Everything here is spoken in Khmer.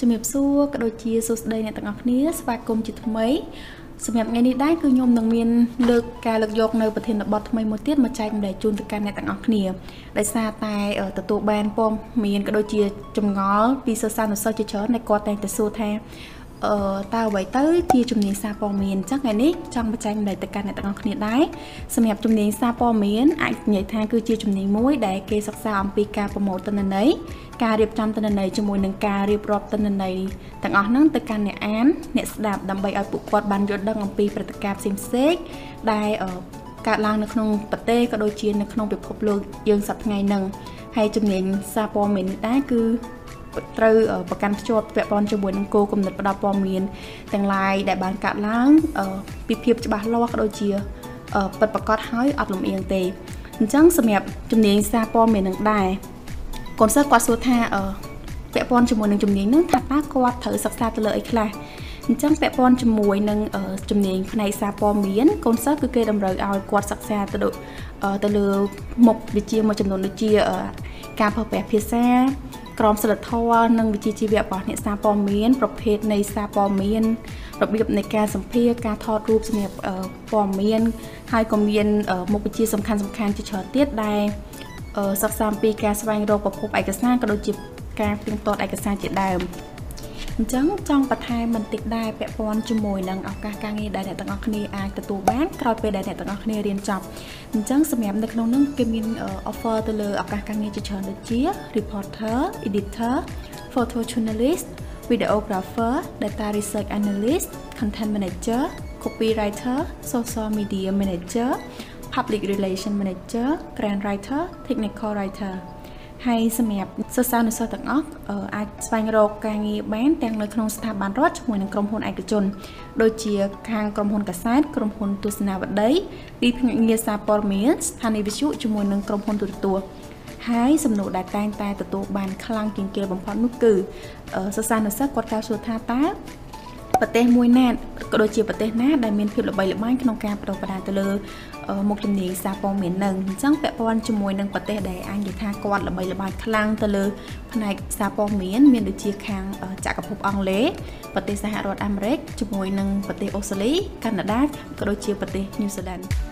ជំរាបសួរក៏ដូចជាសួស្តីអ្នកទាំងអស់គ្នាស្វាគមន៍ជាថ្មីសម្រាប់ថ្ងៃនេះដែរគឺខ្ញុំនឹងមានលើកការលើកយកនៅប្រធានបទថ្មីមួយទៀតមកចែកម្លែកជូនទៅកាន់អ្នកទាំងអស់គ្នាដោយសារតែទទួលបានព័ត៌មានក៏ដូចជាចម្ងល់ពីសិស្សានុសិស្សជាច្រើនដែលគាត់តែងតែសួរថា អឺតើអ្វីទៅជាជំនាញសារព័ត៌មានអញ្ចឹងថ្ងៃនេះចង់បញ្ចេញម្លេចទៅកាន់អ្នកទាំងអស់គ្នាដែរសម្រាប់ជំនាញសារព័ត៌មានអាចនិយាយថាគឺជាជំនាញមួយដែលគេសិក្សាអំពីការប្រមូលទិន្នន័យការរៀបចំទិន្នន័យជាមួយនឹងការរៀបរាប់ទិន្នន័យទាំងអស់ហ្នឹងទៅកាន់អ្នកអានអ្នកស្ដាប់ដើម្បីឲ្យពួកគាត់បានយល់ដឹងអំពីព្រឹត្តិការណ៍ផ្សេងៗដែលកើតឡើងនៅក្នុងប្រទេសក៏ដូចជានៅក្នុងពិភពលោកយើងសប្តាហ៍ថ្ងៃហ្នឹងហើយជំនាញសារព័ត៌មាននេះដែរគឺ ត្រូវប្រកាន់ភ្ជាប់ពាក់ព័ន្ធជាមួយនឹងគោលគំនិតផ្ដល់ព័ត៌មានទាំងឡាយដែលបានកាត់ឡើងពីភាពច្បាស់លាស់ក៏ដូចជាពិតប្រាកដហើយអត់លំអៀងទេអញ្ចឹងសម្រាប់ជំនាញសារព័ត៌មាននឹងដែរកូនសិស្សគាត់សួរថាពាក់ព័ន្ធជាមួយនឹងជំនាញហ្នឹងថាតើគាត់ត្រូវសិក្សាទៅលើអីខ្លះអញ្ចឹងពាក់ព័ន្ធជាមួយនឹងជំនាញផ្នែកសារព័ត៌មានកូនសិស្សគឺគេតម្រូវឲ្យគាត់សិក្សាទៅទៅលើមុខវិជ្ជាមួយចំនួនដូចជាការប្រើប្រាស់ភាសា ក្រមសីលធម៌និងវិជ្ជាជីវៈរបស់អ្នកសារព័ត៌មាន ប្រភេទនៃសារព័ត៌មានរបៀបនៃការសម្ភាសការថតរូបសម្រាប់ព័ត៌មាន ហើយក៏មានមុខវិជ្ជាសំខាន់សំខាន់ជាច្រើនទៀតដែលសិក្សាអំពីការស្វែងរកប្រភពឯកសារក៏ដូចជាការផ្ទៀងផ្ទាត់ឯកសារជាដើម អញ្ចឹងចង់បន្ថែមបន្តិចដែរពាក់ព័ន្ធជាមួយនឹងឱកាសការងារដែលអ្នកទាំងអស់គ្នាអាចទទួលបានក្រោយពេលដែលអ្នកទាំងអស់គ្នារៀនចប់អញ្ចឹងសម្រាប់នៅក្នុងនោះគេមាន offer ទៅលើឱកាសការងារជាច្រើនដូចជា reporter editor photojournalist videographer data research analyst content manager copywriter social media manager public relation manager grant writer technical writer ហើយសម្រាប់សិស្សានុសិស្សទាំងអស់អាចស្វែងរកការងារបានទាំងនៅក្នុងស្ថាប័នរដ្ឋជាមួយនឹងក្រុមហ៊ុនឯកជន ដូចជាខាងក្រុមហ៊ុនកាសែតក្រុមហ៊ុនទស្សនាវដ្តីទីភ្នាក់ងារសារព័ត៌មានស្ថានីយវិទ្យុជាមួយនឹងក្រុមហ៊ុនទូរទស្សន៍ហើយសំណួរដែលតែងតែទទួលបានខ្លាំងជាងគេបំផុតនោះគឺសិស្សានុសិស្សគាត់កៅសួរថាតើ ប្រទេសមួយណាក៏ដូចជាប្រទេសណាដែលមានភាពល្បីល្បាញក្នុងការបដិបត្តិទៅលើមុខជំនាញសារព័ត៌មាននឹងអញ្ចឹងពាក់ព័ន្ធជាមួយនឹងប្រទេសដែលអាចនិយាយថាគាត់ល្បីល្បាញខ្លាំងទៅលើផ្នែកសារព័ត៌មានមានដូចជាខាងចក្រភពអង់គ្លេសប្រទេសសហរដ្ឋអាមេរិកជាមួយនឹងប្រទេសអូស្ត្រាលីកាណាដាក៏ដូចជាប្រទេសញូហ្សេឡង់